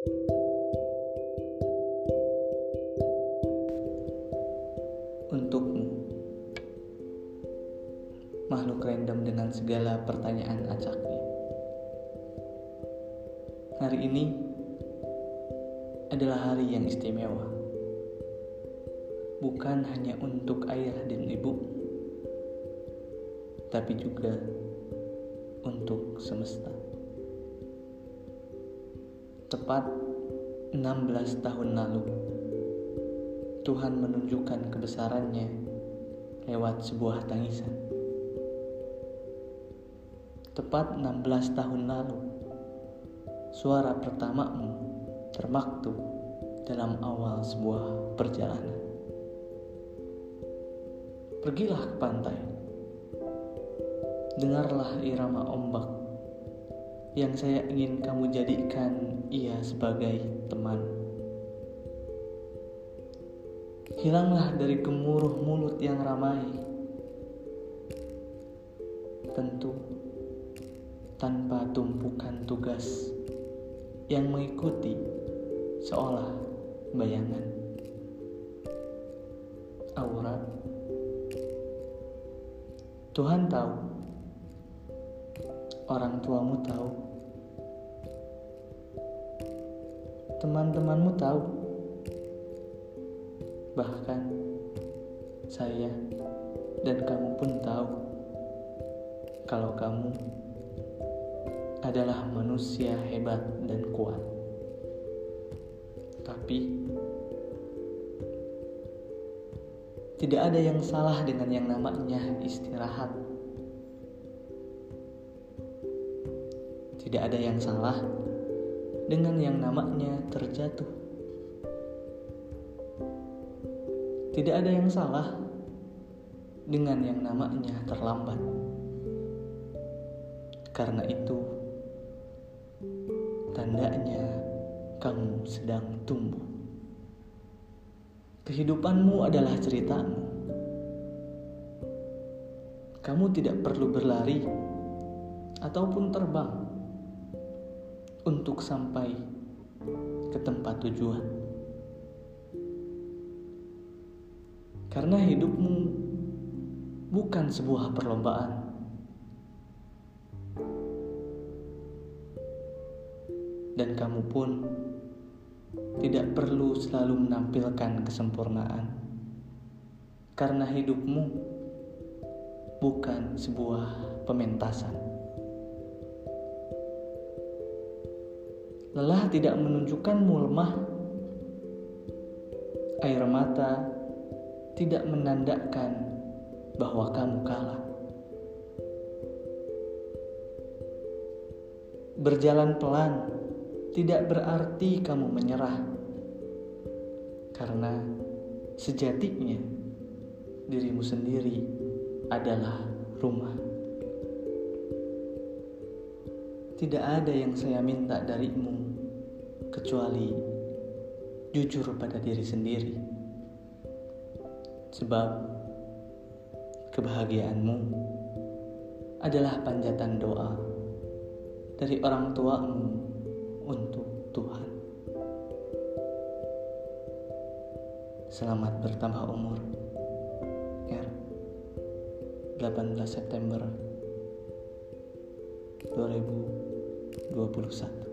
Untukmu, makhluk random dengan segala pertanyaan acaknya. Hari ini adalah hari yang istimewa. Bukan hanya untuk ayah dan ibu, tapi juga untuk semesta. Tepat 16 tahun lalu, Tuhan menunjukkan kebesarannya lewat sebuah tangisan. Tepat 16 tahun lalu, suara pertamamu termaktub dalam awal sebuah perjalanan. Pergilah ke pantai. Dengarlah irama ombak yang saya ingin kamu jadikan ia sebagai teman. Hilanglah dari gemuruh mulut yang ramai. Tentu tanpa tumpukan tugas yang mengikuti seolah bayangan. Aura Tuhan tahu, orang tuamu tahu, teman-temanmu tahu Bahkan saya dan kamu pun tahu kalau kamu adalah manusia hebat dan kuat. Tapi tidak ada yang salah dengan yang namanya istirahat. Tidak ada yang salah dengan yang namanya terjatuh. Tidak ada yang salah dengan yang namanya terlambat. Karena itu, tandanya kamu sedang tumbuh. Kehidupanmu adalah ceritamu. Kamu tidak perlu berlari ataupun terbang untuk sampai ke tempat tujuan. Karena hidupmu bukan sebuah perlombaan. Dan kamu pun tidak perlu selalu menampilkan kesempurnaan. Karena hidupmu bukan sebuah pementasan. Lelah tidak menunjukkanmu lemah. Air mata tidak menandakan bahwa kamu kalah. Berjalan pelan tidak berarti kamu menyerah, karena sejatinya dirimu sendiri adalah rumah. Tidak ada yang saya minta darimu kecuali jujur pada diri sendiri sebab kebahagiaanmu adalah panjatan doa dari orang tuamu untuk Tuhan. Selamat bertambah umur. R. 18 September 2021.